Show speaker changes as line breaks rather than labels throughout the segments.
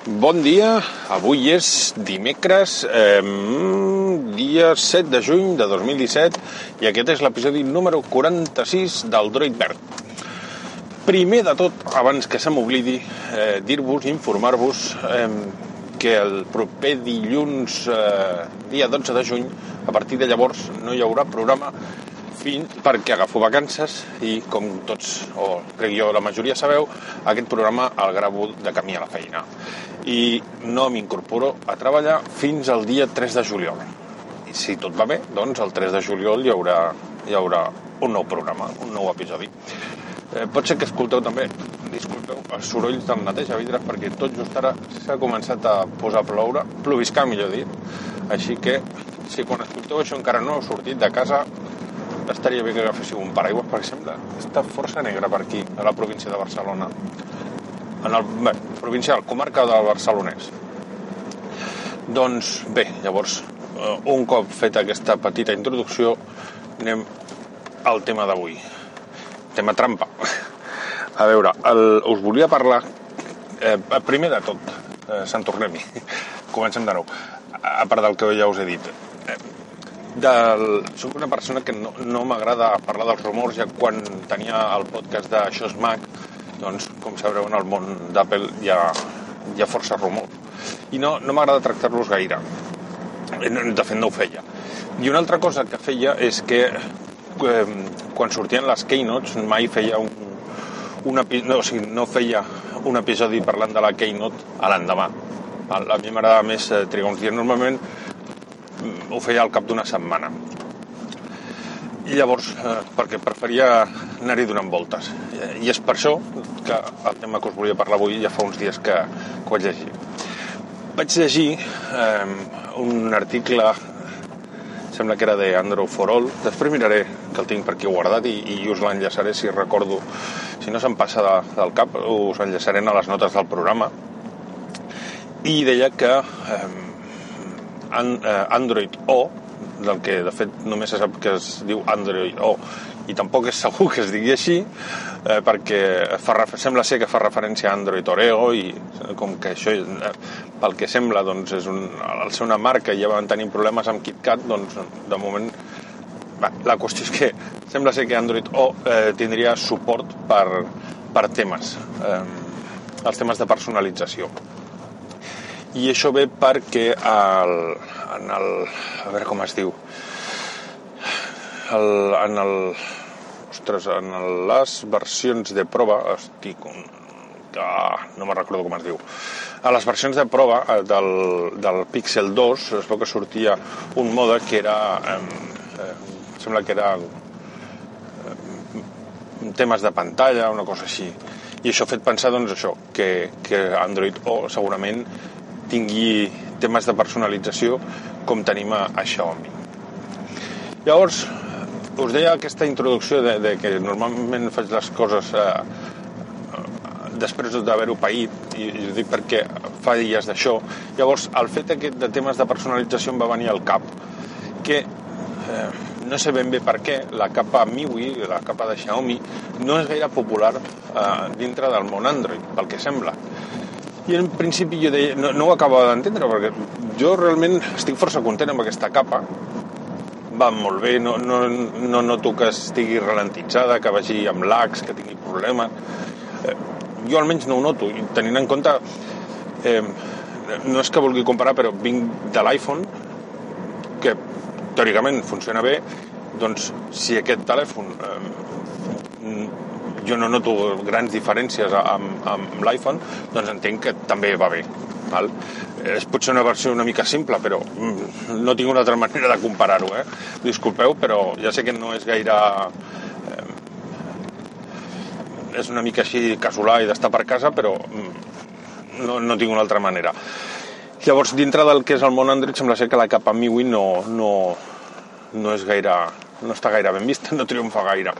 Bon dia, avui és dimecres, eh, dia 7 de juny de 2017 i aquest és l'episodi número 46 del Droid Verd. Primer de tot, abans que se m'oblidi, eh, dir-vos, informar-vos eh, que el proper dilluns, eh, dia 12 de juny, a partir de llavors no hi haurà programa fin perquè agafo vacances i com tots, o crec jo la majoria sabeu, aquest programa el gravo de camí a la feina. I no m'incorporo a treballar fins al dia 3 de juliol. I si tot va bé, doncs el 3 de juliol hi haurà, hi haurà un nou programa, un nou episodi. Eh, pot ser que escolteu també disculpeu, els sorolls del neteja vidres perquè tot just ara s'ha començat a posar a ploure, ploviscar millor dit. Així que si quan escolteu això encara no heu sortit de casa estaria bé que agaféssiu un paraigua, per exemple. Està força negra per aquí, a la província de Barcelona. En el, bé, provincial, comarca del Barcelonès. Doncs bé, llavors, eh, un cop feta aquesta petita introducció, anem al tema d'avui. Tema trampa. A veure, el, us volia parlar, eh, primer de tot, eh, Sant Tornem-hi. Comencem de nou. A part del que ja us he dit. Eh, del... Soc una persona que no, no m'agrada parlar dels rumors, ja quan tenia el podcast de Això és Mac, doncs, com sabreu, en el món d'Apple hi, ha, hi ha força rumor. I no, no m'agrada tractar-los gaire. De fet, no ho feia. I una altra cosa que feia és que eh, quan sortien les Keynotes mai feia un, un epi... no, o sigui, no feia un episodi parlant de la Keynote a l'endemà. A mi m'agrada més eh, trigar uns dies. Normalment ho feia al cap d'una setmana. I llavors, eh, perquè preferia anar-hi donant voltes. I és per això que el tema que us volia parlar avui ja fa uns dies que, que vaig llegir. Vaig llegir eh, un article, sembla que era de Andrew Forol, després miraré que el tinc per aquí guardat i, i us l'enllaçaré si recordo, si no se'm passa de, del cap, us enllaçaré a les notes del programa. I deia que eh, Android O, del que de fet només se sap que es diu Android O i tampoc és segur que es digui així eh, perquè fa, sembla ser que fa referència a Android Oreo i com que això eh, pel que sembla doncs és un, al ser una marca i ja van tenir problemes amb KitKat doncs de moment va, la qüestió és que sembla ser que Android O eh, tindria suport per, per temes eh, els temes de personalització i això ve perquè el, en el... a veure com es diu el, en el ostres, en el, les versions de prova estic un, ah, no me'n recordo com es diu. A les versions de prova eh, del, del Pixel 2 es veu que sortia un mode que era eh, eh, sembla que era eh, temes de pantalla, una cosa així. I això ha fet pensar doncs això que, que Android O segurament tingui temes de personalització com tenim a, a Xiaomi. Llavors, us deia aquesta introducció de, de que normalment faig les coses eh, després d'haver-ho paït i, i ho dic perquè fa dies d'això llavors el fet aquest de temes de personalització em va venir al cap que eh, no sé ben bé per què la capa MIUI, la capa de Xiaomi no és gaire popular eh, dintre del món Android, pel que sembla i en principi jo deia, no, no ho acabava d'entendre perquè jo realment estic força content amb aquesta capa. Va molt bé, no, no, no noto que estigui ralentitzada, que vagi amb lags, que tingui problemes eh, jo almenys no ho noto i tenint en compte eh, no és que vulgui comparar però vinc de l'iPhone que teòricament funciona bé doncs si aquest telèfon eh, jo no noto grans diferències amb, amb l'iPhone, doncs entenc que també va bé. Val? És potser una versió una mica simple, però mm, no tinc una altra manera de comparar-ho. Eh? Disculpeu, però ja sé que no és gaire... Eh, és una mica així casolà i d'estar per casa, però mm, no, no tinc una altra manera. Llavors, dintre del que és el món Android, sembla ser que la capa MIUI no, no, no és gaire no està gaire ben vista, no triomfa gaire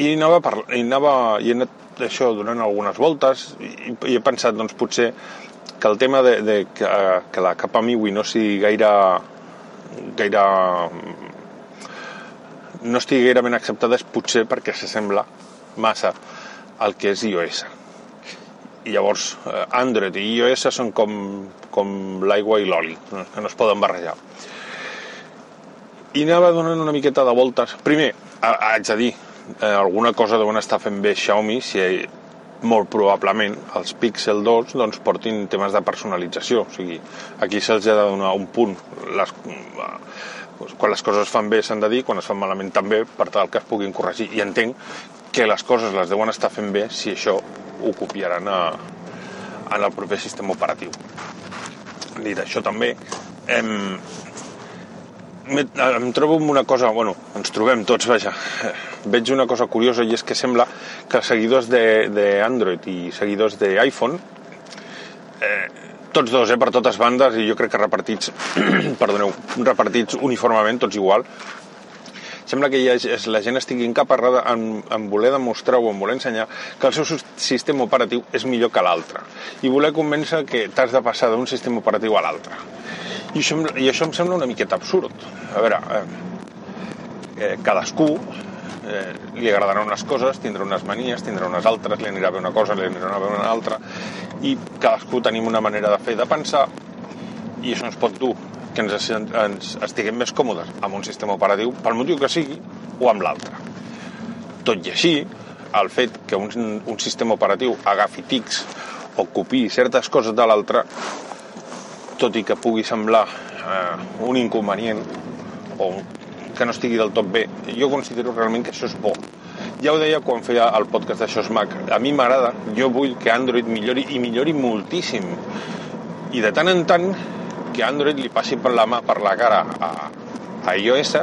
i anava, per, i anava i he anat això donant algunes voltes i, i he pensat doncs potser que el tema de, de que, que la capa MIUI no sigui gaire gaire no estigui gaire ben acceptada és potser perquè s'assembla massa al que és iOS i llavors eh, Android i iOS són com, com l'aigua i l'oli, que no es poden barrejar. I anava donant una miqueta de voltes. Primer, haig de dir, eh, alguna cosa deuen estar fent bé Xiaomi si molt probablement els Pixel 2 doncs, portin temes de personalització. O sigui, aquí se'ls ha de donar un punt. Les, doncs, quan les coses es fan bé s'han de dir, quan es fan malament també, per tal que es puguin corregir. I entenc que les coses les deuen estar fent bé si això ho copiaran a, en el proper sistema operatiu. Dit això també, em, em trobo amb una cosa, bueno, ens trobem tots, vaja, veig una cosa curiosa i és que sembla que seguidors d'Android i seguidors d'iPhone, eh, tots dos, eh, per totes bandes, i jo crec que repartits, perdoneu, repartits uniformement, tots igual, sembla que ja la gent estigui encaparrada en, en voler demostrar o en voler ensenyar que el seu sistema operatiu és millor que l'altre i voler convèncer que t'has de passar d'un sistema operatiu a l'altre. I, això, I això em sembla una miqueta absurd. A veure, eh, eh, cadascú eh, li agradaran unes coses, tindrà unes manies, tindrà unes altres, li anirà bé una cosa, li anirà bé una altra, i cadascú tenim una manera de fer, de pensar, i això ens pot dur que ens, ens estiguem més còmodes amb un sistema operatiu, pel motiu que sigui, o amb l'altre. Tot i així, el fet que un, un sistema operatiu agafi tics o copiï certes coses de l'altre tot i que pugui semblar eh, un inconvenient o que no estigui del tot bé, jo considero realment que això és bo. Ja ho deia quan feia el podcast de Mac. A mi m'agrada, jo vull que Android millori i millori moltíssim. I de tant en tant que Android li passi per la mà, per la cara a, a iOS,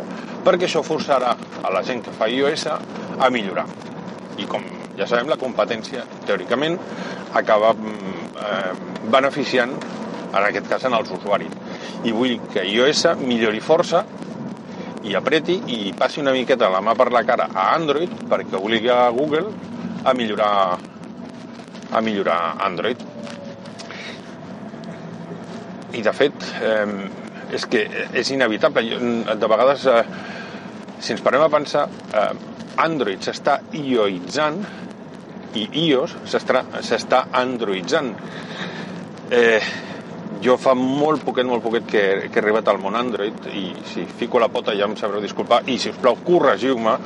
perquè això forçarà a la gent que fa iOS a millorar. I com ja sabem, la competència, teòricament, acaba eh, beneficiant en aquest cas en els usuaris. I vull que iOS millori força i apreti i passi una miqueta la mà per la cara a Android perquè obligui a Google a millorar a millorar Android. I de fet, eh, és que és inevitable. De vegades, eh, si ens parem a pensar, eh, Android s'està ioitzant i iOS s'està androidzant. Eh, jo fa molt poquet, molt poquet que, que he arribat al món Android i si fico la pota ja em sabreu disculpar i si us plau corregiu-me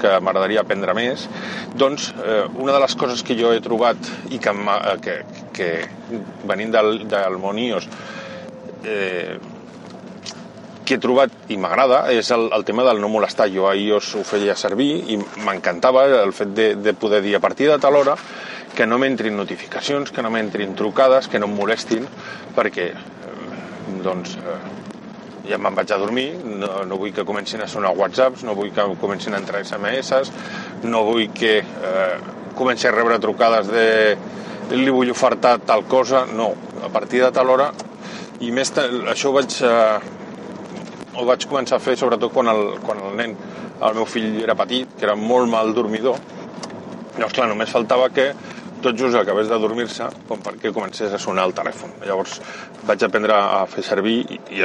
que m'agradaria aprendre més doncs eh, una de les coses que jo he trobat i que, eh, que, que venint del, del món iOS eh, que he trobat i m'agrada és el, el tema del no molestar. Jo a iOS ho feia servir i m'encantava el fet de, de poder dir a partir de tal hora que no m'entrin notificacions, que no m'entrin trucades, que no em molestin, perquè eh, doncs, eh, ja me'n vaig a dormir, no, no vull que comencin a sonar whatsapps, no vull que comencin a entrar SMS, no vull que eh, comenci a rebre trucades de li vull ofertar tal cosa, no, a partir de tal hora i més això ho vaig eh, ho vaig començar a fer sobretot quan el, quan el nen, el meu fill era petit, que era molt mal dormidor. Llavors clar, només faltava que tot just acabés de dormir-se com perquè comencés a sonar el telèfon. Llavors vaig aprendre a fer servir i,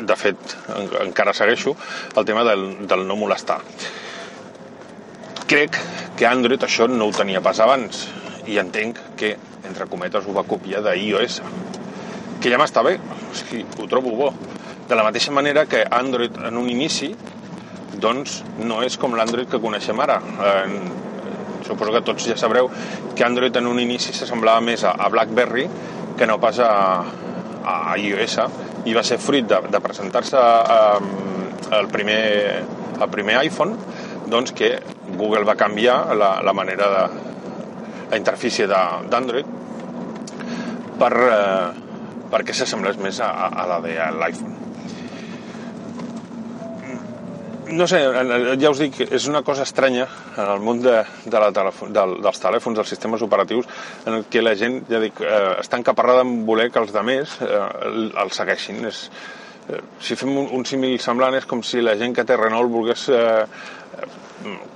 de fet encara segueixo el tema del, del no molestar. Crec que Android això no ho tenia pas abans i entenc que, entre cometes, ho va copiar de iOS, que ja m'està bé, o sigui, ho trobo bo. De la mateixa manera que Android en un inici doncs no és com l'Android que coneixem ara. En, suposo que tots ja sabreu que Android en un inici s'assemblava més a, a BlackBerry que no pas a, a iOS i va ser fruit de, de presentar-se el primer, el primer iPhone doncs que Google va canviar la, la manera de la interfície d'Android per, eh, perquè s'assemblés més a, a la de l'iPhone no sé, ja us dic, és una cosa estranya en el món de, de la telèfon, del, dels telèfons, dels sistemes operatius, en què la gent, ja dic, eh, està encaparrada en voler que els demés eh, el, el segueixin. És, eh, si fem un, un símil semblant, és com si la gent que té Renault volgués eh,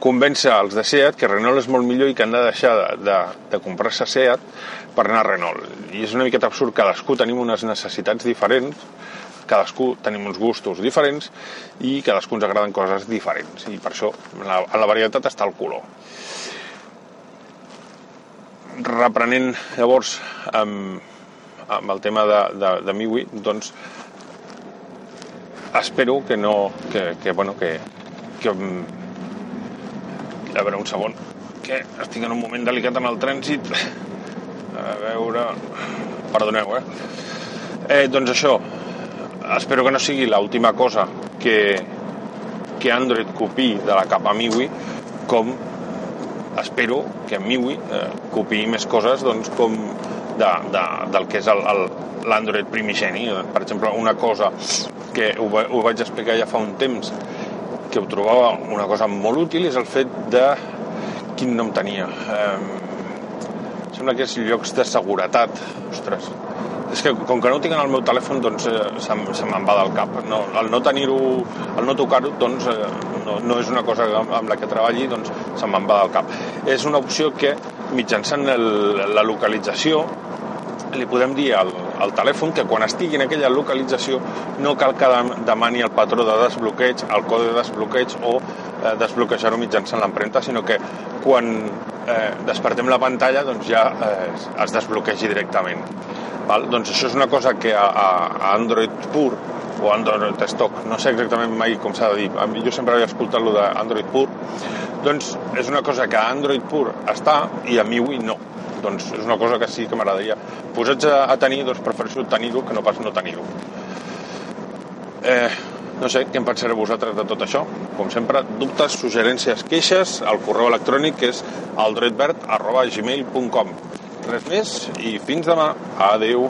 convèncer els de SEAT que Renault és molt millor i que han de deixar de, de, de comprar-se SEAT per anar a Renault. I és una miqueta absurd, cadascú tenim unes necessitats diferents cadascú tenim uns gustos diferents i cadascú ens agraden coses diferents i per això en la, en la varietat està el color reprenent llavors amb, amb el tema de, de, de MIUI, doncs espero que no, que, que bueno, que, que a veure un segon que estic en un moment delicat en el trànsit a veure perdoneu, eh? eh doncs això espero que no sigui l'última cosa que, que Android copi de la capa MIUI com espero que MIUI eh, copi més coses doncs, com de, de, del que és l'Android primigeni. Per exemple, una cosa que ho, ho vaig explicar ja fa un temps que ho trobava una cosa molt útil és el fet de... Quin nom tenia? Eh, sembla que és llocs de seguretat. Ostres, és que com que no ho tinc en el meu telèfon doncs eh, se, se me'n va del cap no, el no tenir-ho, el no tocar-ho doncs eh, no, no és una cosa amb la que treballi doncs se me'n va del cap és una opció que mitjançant el, la localització li podem dir al, al telèfon que quan estigui en aquella localització no cal que demani el patró de desbloqueig, el codi de desbloqueig o eh, desbloquejar-ho mitjançant l'empremta, sinó que quan eh, despertem la pantalla doncs ja eh, es desbloquegi directament. Val? Doncs això és una cosa que a, a Android pur o Android Stock, no sé exactament mai com s'ha de dir, jo sempre havia escoltat lo d'Android pur, doncs és una cosa que a Android pur està i a MIUI no. Doncs és una cosa que sí que m'agradaria. Posats a, a tenir, doncs prefereixo tenir-ho que no pas no tenir-ho. Eh, no sé, què en pensareu vosaltres de tot això? Com sempre, dubtes, suggerències, queixes, al correu electrònic és aldroidverd.gmail.com Res més i fins demà. Adeu.